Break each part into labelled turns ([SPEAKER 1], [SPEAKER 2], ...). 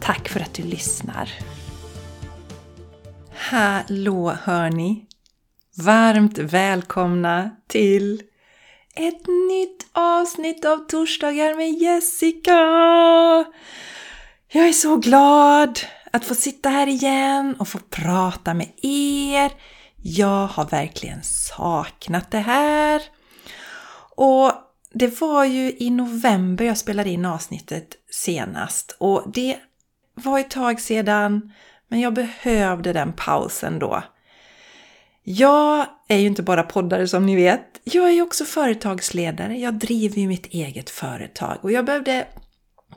[SPEAKER 1] Tack för att du lyssnar! Hallå hörni! Varmt välkomna till ett nytt avsnitt av Torsdagar med Jessica! Jag är så glad att få sitta här igen och få prata med er. Jag har verkligen saknat det här. Och det var ju i november jag spelade in avsnittet senast och det var ett tag sedan, men jag behövde den pausen då. Jag är ju inte bara poddare som ni vet. Jag är ju också företagsledare. Jag driver ju mitt eget företag och jag behövde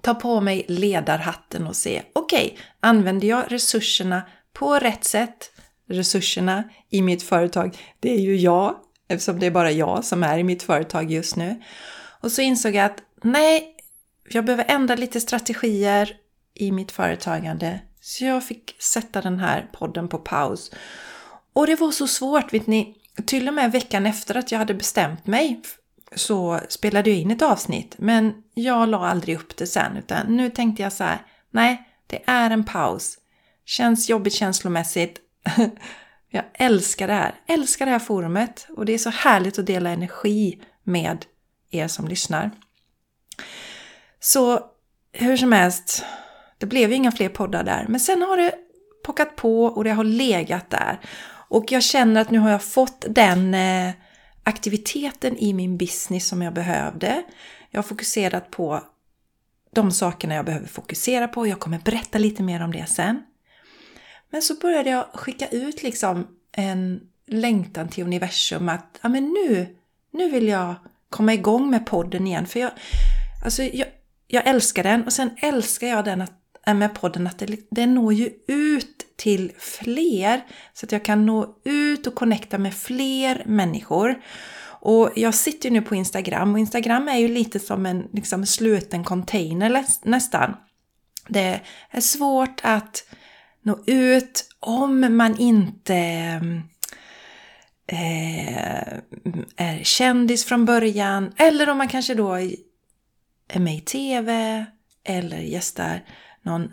[SPEAKER 1] ta på mig ledarhatten och se, okej, okay, använder jag resurserna på rätt sätt? Resurserna i mitt företag, det är ju jag, eftersom det är bara jag som är i mitt företag just nu. Och så insåg jag att nej, jag behöver ändra lite strategier i mitt företagande. Så jag fick sätta den här podden på paus. Och det var så svårt, vet ni. Till och med veckan efter att jag hade bestämt mig så spelade jag in ett avsnitt. Men jag la aldrig upp det sen utan nu tänkte jag så här. Nej, det är en paus. Känns jobbigt känslomässigt. jag älskar det här. Älskar det här forumet. Och det är så härligt att dela energi med er som lyssnar. Så hur som helst, det blev ju inga fler poddar där. Men sen har det pockat på och det har legat där. Och jag känner att nu har jag fått den eh, aktiviteten i min business som jag behövde. Jag har fokuserat på de sakerna jag behöver fokusera på. Jag kommer berätta lite mer om det sen. Men så började jag skicka ut liksom en längtan till universum att ja, men nu, nu vill jag komma igång med podden igen. För jag, alltså jag, jag älskar den och sen älskar jag den att med podden att det, det når ju ut till fler så att jag kan nå ut och connecta med fler människor. Och jag sitter ju nu på Instagram och Instagram är ju lite som en liksom, sluten container nästan. Det är svårt att nå ut om man inte eh, är kändis från början eller om man kanske då är med i TV eller gästar någon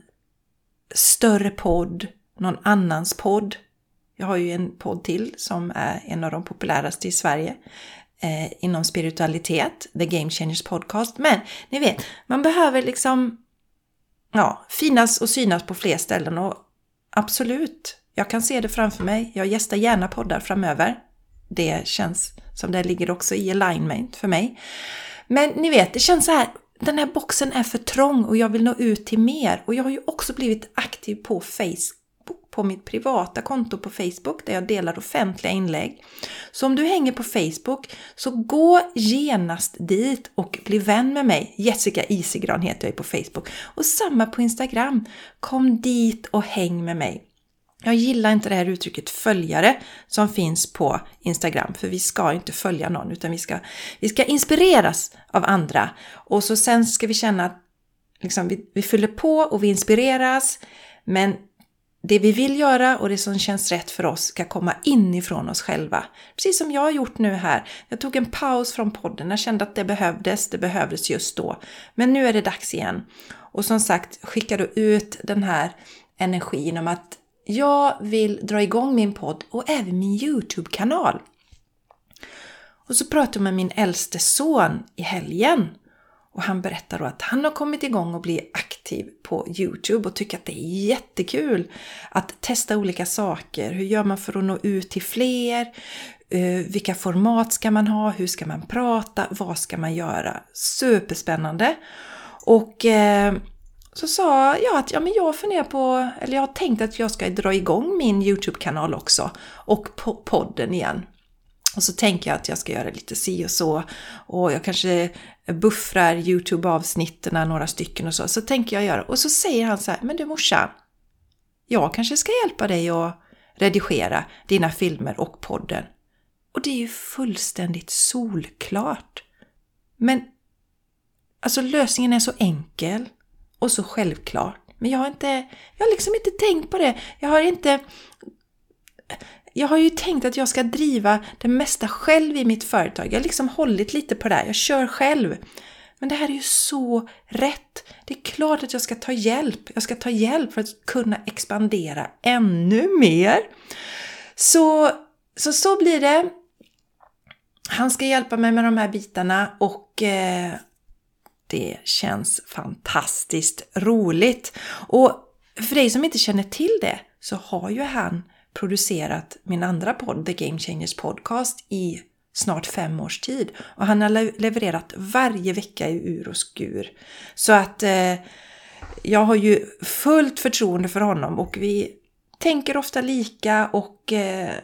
[SPEAKER 1] större podd, någon annans podd. Jag har ju en podd till som är en av de populäraste i Sverige eh, inom spiritualitet, The Game Changers Podcast. Men ni vet, man behöver liksom ja, finnas och synas på fler ställen och absolut, jag kan se det framför mig. Jag gästar gärna poddar framöver. Det känns som det ligger också i alignment för mig. Men ni vet, det känns så här, den här boxen är för trång och jag vill nå ut till mer. Och jag har ju också blivit aktiv på Facebook, på mitt privata konto på Facebook där jag delar offentliga inlägg. Så om du hänger på Facebook så gå genast dit och bli vän med mig. Jessica Isigran heter jag på Facebook. Och samma på Instagram. Kom dit och häng med mig. Jag gillar inte det här uttrycket följare som finns på Instagram, för vi ska inte följa någon utan vi ska, vi ska inspireras av andra. Och så sen ska vi känna att liksom, vi, vi fyller på och vi inspireras, men det vi vill göra och det som känns rätt för oss ska komma inifrån oss själva. Precis som jag har gjort nu här. Jag tog en paus från podden, jag kände att det behövdes, det behövdes just då. Men nu är det dags igen. Och som sagt, skicka då ut den här energin om att jag vill dra igång min podd och även min Youtube-kanal. Och så pratade jag med min äldste son i helgen och han berättar då att han har kommit igång och blir aktiv på Youtube och tycker att det är jättekul att testa olika saker. Hur gör man för att nå ut till fler? Eh, vilka format ska man ha? Hur ska man prata? Vad ska man göra? Superspännande! Och eh, så sa jag att ja, men jag funderar på, eller jag har tänkt att jag ska dra igång min Youtube-kanal också och podden igen. Och så tänker jag att jag ska göra lite si och så. Och jag kanske buffrar YouTube-avsnitten, några stycken och så. Så tänker jag göra. Och så säger han så här, men du morsan, jag kanske ska hjälpa dig att redigera dina filmer och podden. Och det är ju fullständigt solklart. Men alltså lösningen är så enkel och så självklart. Men jag har inte, jag har liksom inte tänkt på det. Jag har inte jag har ju tänkt att jag ska driva det mesta själv i mitt företag. Jag har liksom hållit lite på det här. Jag kör själv. Men det här är ju så rätt. Det är klart att jag ska ta hjälp. Jag ska ta hjälp för att kunna expandera ännu mer. Så så, så blir det. Han ska hjälpa mig med de här bitarna och eh, det känns fantastiskt roligt. Och för dig som inte känner till det så har ju han producerat min andra podd, The Game Changers Podcast, i snart fem års tid. Och han har levererat varje vecka i ur och skur. Så att eh, jag har ju fullt förtroende för honom och vi tänker ofta lika och eh,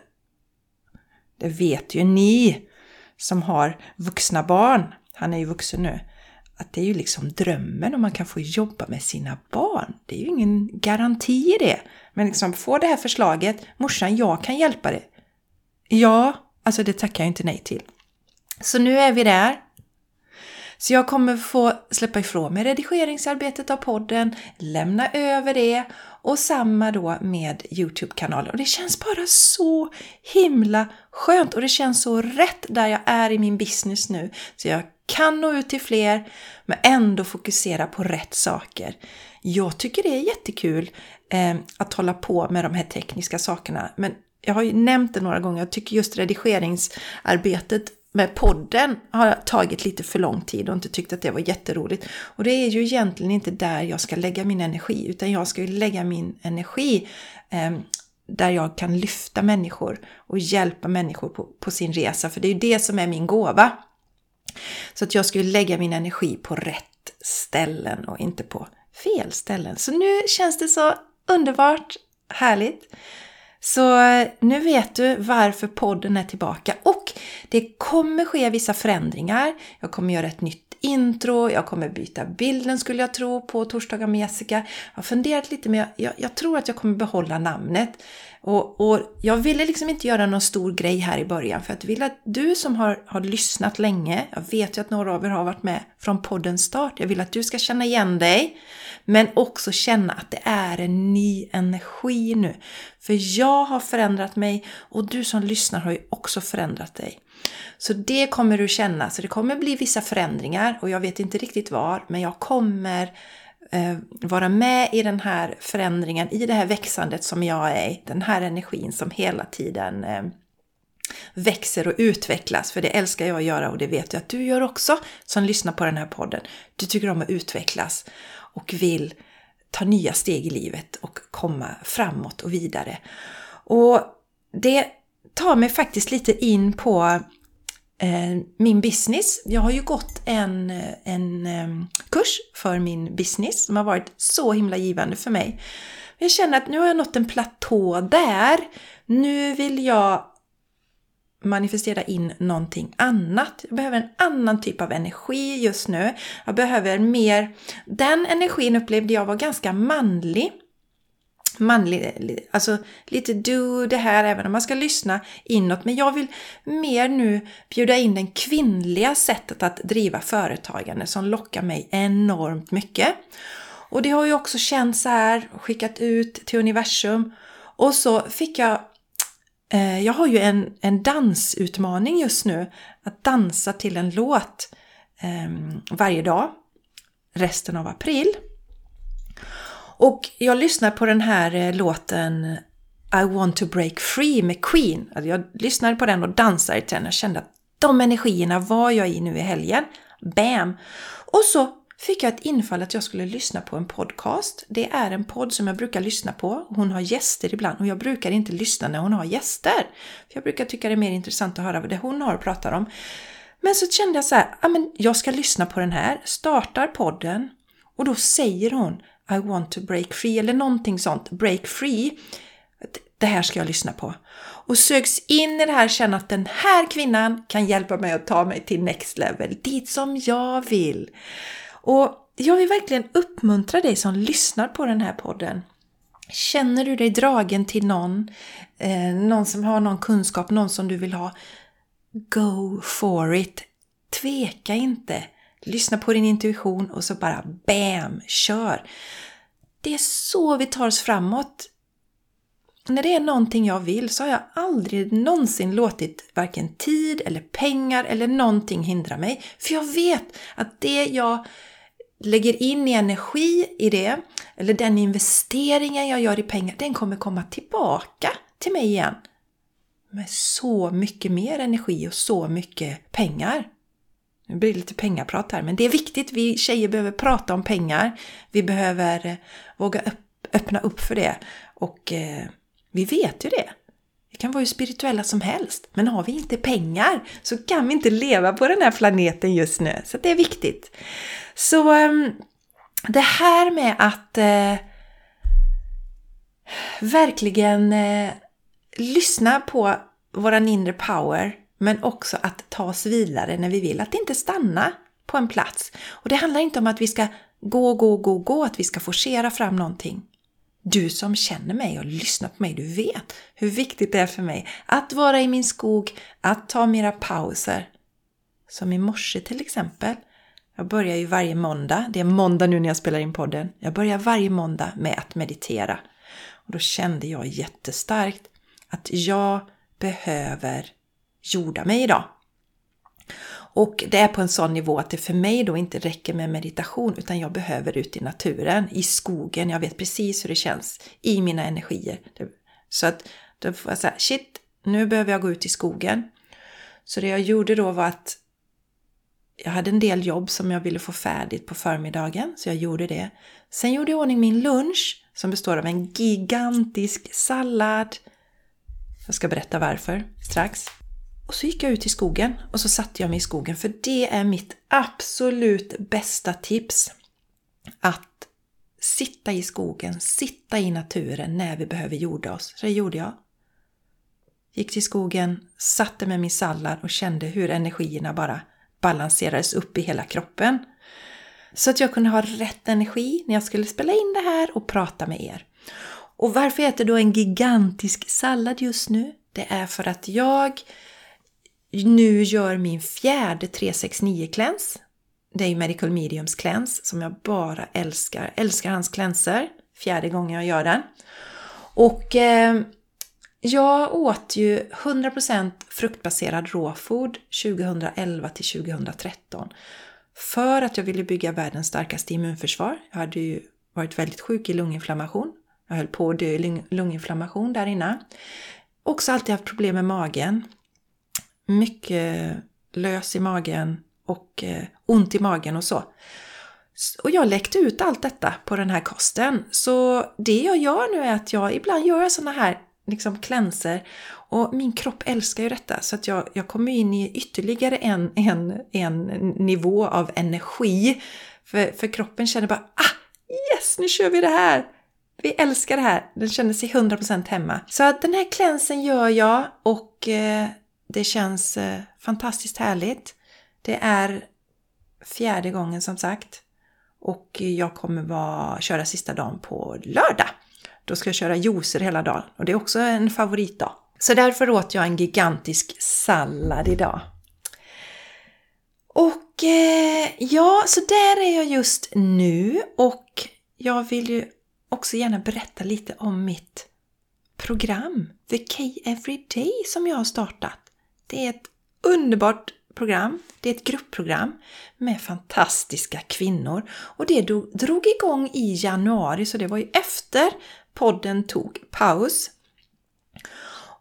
[SPEAKER 1] det vet ju ni som har vuxna barn, han är ju vuxen nu, att det är ju liksom drömmen om man kan få jobba med sina barn. Det är ju ingen garanti i det. Men liksom få det här förslaget, morsan jag kan hjälpa dig. Ja, alltså det tackar jag inte nej till. Så nu är vi där. Så jag kommer få släppa ifrån mig redigeringsarbetet av podden, lämna över det och samma då med Youtube-kanalen. Och det känns bara så himla skönt och det känns så rätt där jag är i min business nu. Så jag kan nå ut till fler men ändå fokusera på rätt saker. Jag tycker det är jättekul eh, att hålla på med de här tekniska sakerna men jag har ju nämnt det några gånger, jag tycker just redigeringsarbetet med podden har tagit lite för lång tid och inte tyckt att det var jätteroligt. Och det är ju egentligen inte där jag ska lägga min energi, utan jag ska ju lägga min energi eh, där jag kan lyfta människor och hjälpa människor på, på, sin resa, för det är ju det som är min gåva. Så att jag ska ju lägga min energi på rätt ställen och inte på fel ställen. Så nu känns det så underbart härligt. Så nu vet du varför podden är tillbaka och det kommer ske vissa förändringar. Jag kommer göra ett nytt intro, jag kommer byta bilden skulle jag tro på torsdagar med Jessica. Jag har funderat lite men jag, jag tror att jag kommer behålla namnet. Och, och, jag ville liksom inte göra någon stor grej här i början för att jag vill att du som har, har lyssnat länge, jag vet ju att några av er har varit med från poddens start, jag vill att du ska känna igen dig. Men också känna att det är en ny energi nu. För jag har förändrat mig och du som lyssnar har ju också förändrat dig. Så det kommer du känna. Så det kommer bli vissa förändringar och jag vet inte riktigt var, men jag kommer eh, vara med i den här förändringen, i det här växandet som jag är i. Den här energin som hela tiden eh, växer och utvecklas. För det älskar jag att göra och det vet jag att du gör också som lyssnar på den här podden. Du tycker om att utvecklas och vill ta nya steg i livet och komma framåt och vidare. Och det tar mig faktiskt lite in på eh, min business. Jag har ju gått en, en eh, kurs för min business som har varit så himla givande för mig. Jag känner att nu har jag nått en platå där. Nu vill jag manifestera in någonting annat. Jag behöver en annan typ av energi just nu. Jag behöver mer... Den energin upplevde jag var ganska manlig. Manlig, alltså lite du det här även om man ska lyssna inåt. Men jag vill mer nu bjuda in det kvinnliga sättet att driva företagande som lockar mig enormt mycket. Och det har ju också känts så här, skickat ut till universum. Och så fick jag Eh, jag har ju en, en dansutmaning just nu. Att dansa till en låt eh, varje dag resten av april. Och jag lyssnar på den här eh, låten I want to break free med Queen. Alltså jag lyssnade på den och dansade till den och kände att de energierna var jag i nu i helgen. Bam! Och så fick jag ett infall att jag skulle lyssna på en podcast. Det är en podd som jag brukar lyssna på. Hon har gäster ibland och jag brukar inte lyssna när hon har gäster. För Jag brukar tycka det är mer intressant att höra vad det hon har att prata om. Men så kände jag så här, ja men jag ska lyssna på den här, startar podden och då säger hon i want to break free eller någonting sånt, break free. det här ska jag lyssna på. Och sögs in i det här, känna att den här kvinnan kan hjälpa mig att ta mig till next level, dit som jag vill. Och jag vill verkligen uppmuntra dig som lyssnar på den här podden. Känner du dig dragen till någon, eh, någon som har någon kunskap, någon som du vill ha, go for it! Tveka inte! Lyssna på din intuition och så bara BAM! Kör! Det är så vi tar oss framåt. När det är någonting jag vill så har jag aldrig någonsin låtit varken tid eller pengar eller någonting hindra mig. För jag vet att det jag lägger in i energi i det, eller den investeringen jag gör i pengar, den kommer komma tillbaka till mig igen. Med så mycket mer energi och så mycket pengar. Nu blir det lite pengaprat här, men det är viktigt. Vi tjejer behöver prata om pengar. Vi behöver eh, våga öppna upp för det. Och eh, vi vet ju det. Vi kan vara hur spirituella som helst, men har vi inte pengar så kan vi inte leva på den här planeten just nu. Så det är viktigt. Så eh, det här med att eh, verkligen eh, lyssna på våran inre power men också att ta oss vidare när vi vill. Att inte stanna på en plats. Och det handlar inte om att vi ska gå, gå, gå, gå, att vi ska forcera fram någonting. Du som känner mig och lyssnar på mig, du vet hur viktigt det är för mig att vara i min skog, att ta mina pauser. Som i morse till exempel. Jag börjar ju varje måndag, det är måndag nu när jag spelar in podden. Jag börjar varje måndag med att meditera. Och då kände jag jättestarkt att jag behöver jorda mig idag. Och det är på en sån nivå att det för mig då inte räcker med meditation utan jag behöver ut i naturen, i skogen. Jag vet precis hur det känns i mina energier. Så att då får jag säga shit, nu behöver jag gå ut i skogen. Så det jag gjorde då var att jag hade en del jobb som jag ville få färdigt på förmiddagen, så jag gjorde det. Sen gjorde jag ordning min lunch som består av en gigantisk sallad. Jag ska berätta varför strax. Och så gick jag ut i skogen och så satte jag mig i skogen för det är mitt absolut bästa tips. Att sitta i skogen, sitta i naturen när vi behöver jorda oss. Så det gjorde jag. Gick till skogen, satte med min sallad och kände hur energierna bara balanserades upp i hela kroppen. Så att jag kunde ha rätt energi när jag skulle spela in det här och prata med er. Och varför jag äter då en gigantisk sallad just nu? Det är för att jag nu gör min fjärde 369 cleanse. Det är ju Medical Mediums cleanse som jag bara älskar. Älskar hans cleanser. Fjärde gången jag gör den. Och eh, jag åt ju 100% fruktbaserad råfod 2011 till 2013. För att jag ville bygga världens starkaste immunförsvar. Jag hade ju varit väldigt sjuk i lunginflammation. Jag höll på att dö i lunginflammation där inne. Också alltid haft problem med magen mycket lös i magen och eh, ont i magen och så. Och jag läckte ut allt detta på den här kosten. Så det jag gör nu är att jag ibland gör såna här liksom klänser och min kropp älskar ju detta så att jag, jag kommer in i ytterligare en, en, en nivå av energi. För, för kroppen känner bara ah, yes, nu kör vi det här! Vi älskar det här! Den känner sig 100% hemma. Så att den här klänsen gör jag och eh, det känns eh, fantastiskt härligt. Det är fjärde gången som sagt. Och jag kommer vara, köra sista dagen på lördag. Då ska jag köra juicer hela dagen och det är också en favoritdag. Så därför åt jag en gigantisk sallad idag. Och eh, ja, så där är jag just nu och jag vill ju också gärna berätta lite om mitt program, The K Everyday, som jag har startat. Det är ett underbart program. Det är ett gruppprogram med fantastiska kvinnor och det drog igång i januari så det var ju efter podden tog paus.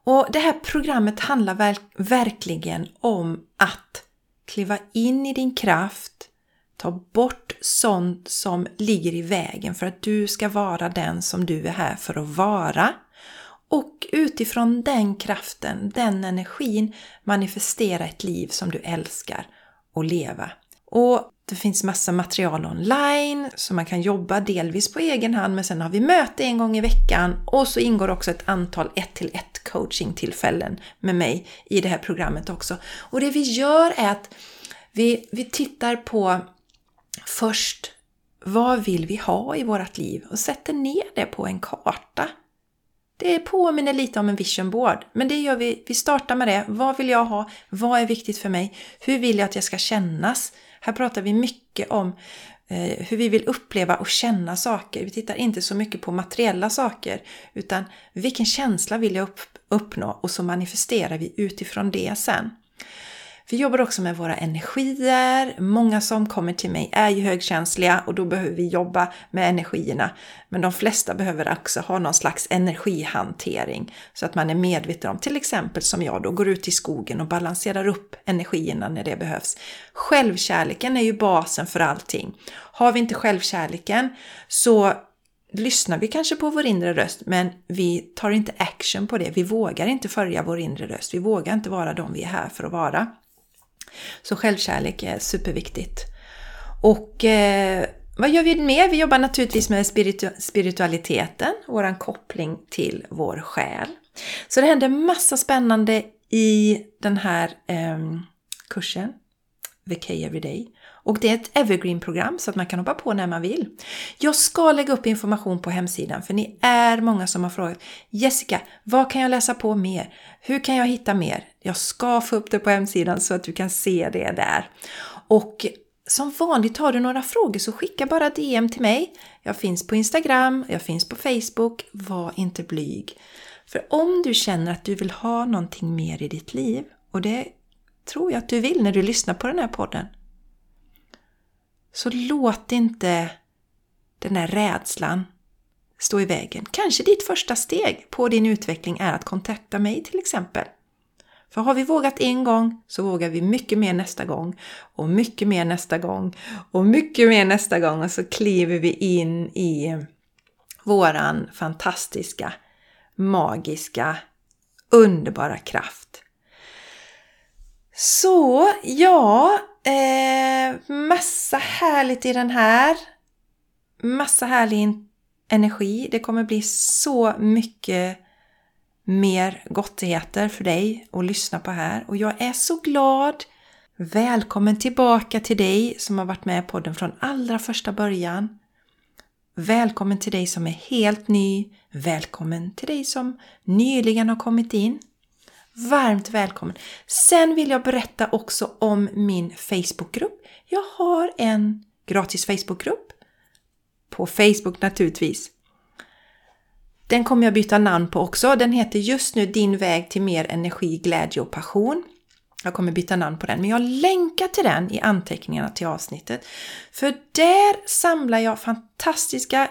[SPEAKER 1] Och det här programmet handlar verk verkligen om att kliva in i din kraft, ta bort sånt som ligger i vägen för att du ska vara den som du är här för att vara och utifrån den kraften, den energin, manifestera ett liv som du älskar och leva. Och Det finns massa material online så man kan jobba delvis på egen hand men sen har vi möte en gång i veckan och så ingår också ett antal 1 till 1 coachingtillfällen med mig i det här programmet också. Och det vi gör är att vi, vi tittar på först vad vill vi ha i vårt liv och sätter ner det på en karta. Det påminner lite om en vision board, men det gör vi. Vi startar med det. Vad vill jag ha? Vad är viktigt för mig? Hur vill jag att jag ska kännas? Här pratar vi mycket om eh, hur vi vill uppleva och känna saker. Vi tittar inte så mycket på materiella saker utan vilken känsla vill jag upp, uppnå och så manifesterar vi utifrån det sen. Vi jobbar också med våra energier. Många som kommer till mig är ju högkänsliga och då behöver vi jobba med energierna. Men de flesta behöver också ha någon slags energihantering så att man är medveten om, till exempel som jag då, går ut i skogen och balanserar upp energierna när det behövs. Självkärleken är ju basen för allting. Har vi inte självkärleken så lyssnar vi kanske på vår inre röst men vi tar inte action på det. Vi vågar inte följa vår inre röst. Vi vågar inte vara de vi är här för att vara. Så självkärlek är superviktigt. Och eh, vad gör vi mer? Vi jobbar naturligtvis med spiritu spiritualiteten, våran koppling till vår själ. Så det händer massa spännande i den här eh, kursen, VK Everyday. Och det är ett evergreen-program så att man kan hoppa på när man vill. Jag ska lägga upp information på hemsidan för ni är många som har frågat Jessica, vad kan jag läsa på mer? Hur kan jag hitta mer? Jag ska få upp det på hemsidan så att du kan se det där. Och som vanligt har du några frågor så skicka bara DM till mig. Jag finns på Instagram, jag finns på Facebook. Var inte blyg. För om du känner att du vill ha någonting mer i ditt liv och det tror jag att du vill när du lyssnar på den här podden så låt inte den här rädslan stå i vägen. Kanske ditt första steg på din utveckling är att kontakta mig till exempel. För har vi vågat en gång så vågar vi mycket mer nästa gång och mycket mer nästa gång och mycket mer nästa gång och så kliver vi in i våran fantastiska, magiska, underbara kraft. Så ja, Eh, massa härligt i den här. Massa härlig energi. Det kommer bli så mycket mer gottigheter för dig att lyssna på här. Och jag är så glad. Välkommen tillbaka till dig som har varit med i podden från allra första början. Välkommen till dig som är helt ny. Välkommen till dig som nyligen har kommit in. Varmt välkommen! Sen vill jag berätta också om min Facebookgrupp. Jag har en gratis Facebookgrupp. På Facebook naturligtvis. Den kommer jag byta namn på också. Den heter just nu Din väg till mer energi, glädje och passion. Jag kommer byta namn på den, men jag länkar till den i anteckningarna till avsnittet. För där samlar jag fantastiska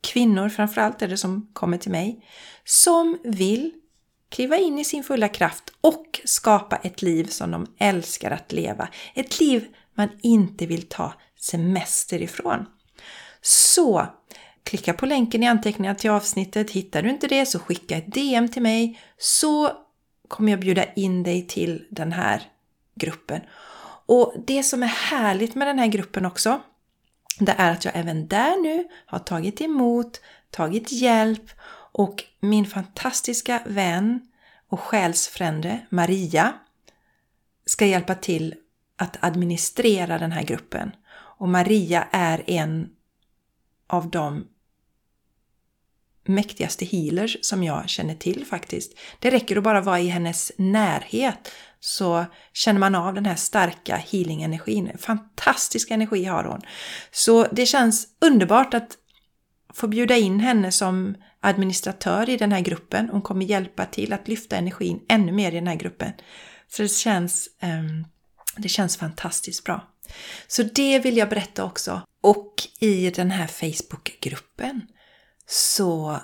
[SPEAKER 1] kvinnor, framförallt är det som kommer till mig, som vill kliva in i sin fulla kraft och skapa ett liv som de älskar att leva. Ett liv man inte vill ta semester ifrån. Så klicka på länken i anteckningarna till avsnittet. Hittar du inte det så skicka ett DM till mig så kommer jag bjuda in dig till den här gruppen. Och det som är härligt med den här gruppen också, det är att jag även där nu har tagit emot, tagit hjälp och min fantastiska vän och själsfrände Maria ska hjälpa till att administrera den här gruppen. Och Maria är en av de mäktigaste healers som jag känner till faktiskt. Det räcker att bara vara i hennes närhet så känner man av den här starka healing-energin. Fantastisk energi har hon. Så det känns underbart att få bjuda in henne som administratör i den här gruppen. Hon kommer hjälpa till att lyfta energin ännu mer i den här gruppen. Så det känns, um, det känns fantastiskt bra. Så det vill jag berätta också. Och i den här Facebookgruppen så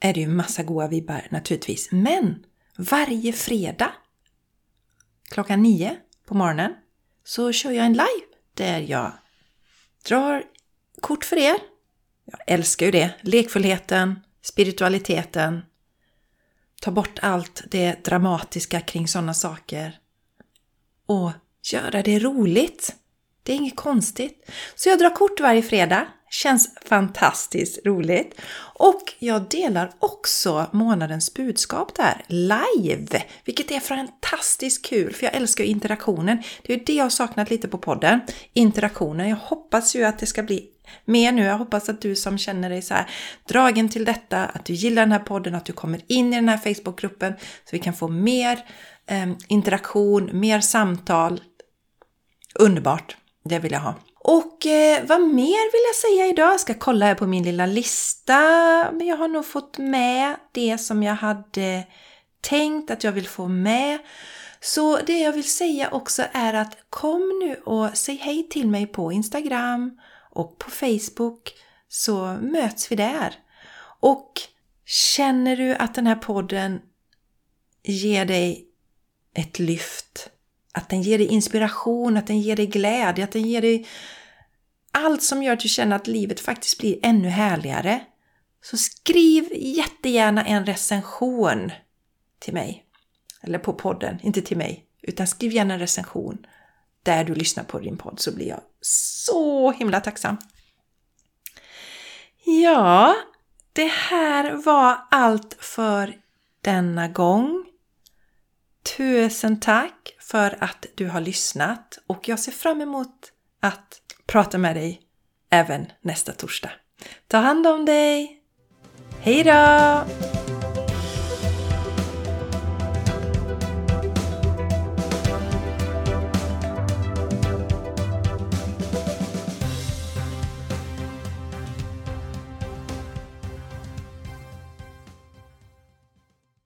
[SPEAKER 1] är det ju massa goa vibbar naturligtvis. Men varje fredag klockan nio på morgonen så kör jag en live där jag drar kort för er jag älskar ju det. Lekfullheten, spiritualiteten. Ta bort allt det dramatiska kring sådana saker. Och göra det roligt. Det är inget konstigt. Så jag drar kort varje fredag. Känns fantastiskt roligt. Och jag delar också månadens budskap där, live! Vilket är fantastiskt kul, för jag älskar interaktionen. Det är det jag har saknat lite på podden, interaktionen. Jag hoppas ju att det ska bli mer nu. Jag hoppas att du som känner dig så här dragen till detta, att du gillar den här podden, att du kommer in i den här Facebookgruppen så vi kan få mer eh, interaktion, mer samtal. Underbart! Det vill jag ha. Och eh, vad mer vill jag säga idag? Jag ska kolla här på min lilla lista. Men jag har nog fått med det som jag hade tänkt att jag vill få med. Så det jag vill säga också är att kom nu och säg hej till mig på Instagram och på Facebook så möts vi där. Och känner du att den här podden ger dig ett lyft att den ger dig inspiration, att den ger dig glädje, att den ger dig allt som gör att du känner att livet faktiskt blir ännu härligare. Så skriv jättegärna en recension till mig. Eller på podden, inte till mig. Utan skriv gärna en recension där du lyssnar på din podd så blir jag så himla tacksam. Ja, det här var allt för denna gång. Tusen tack för att du har lyssnat och jag ser fram emot att prata med dig även nästa torsdag. Ta hand om dig! Hejdå!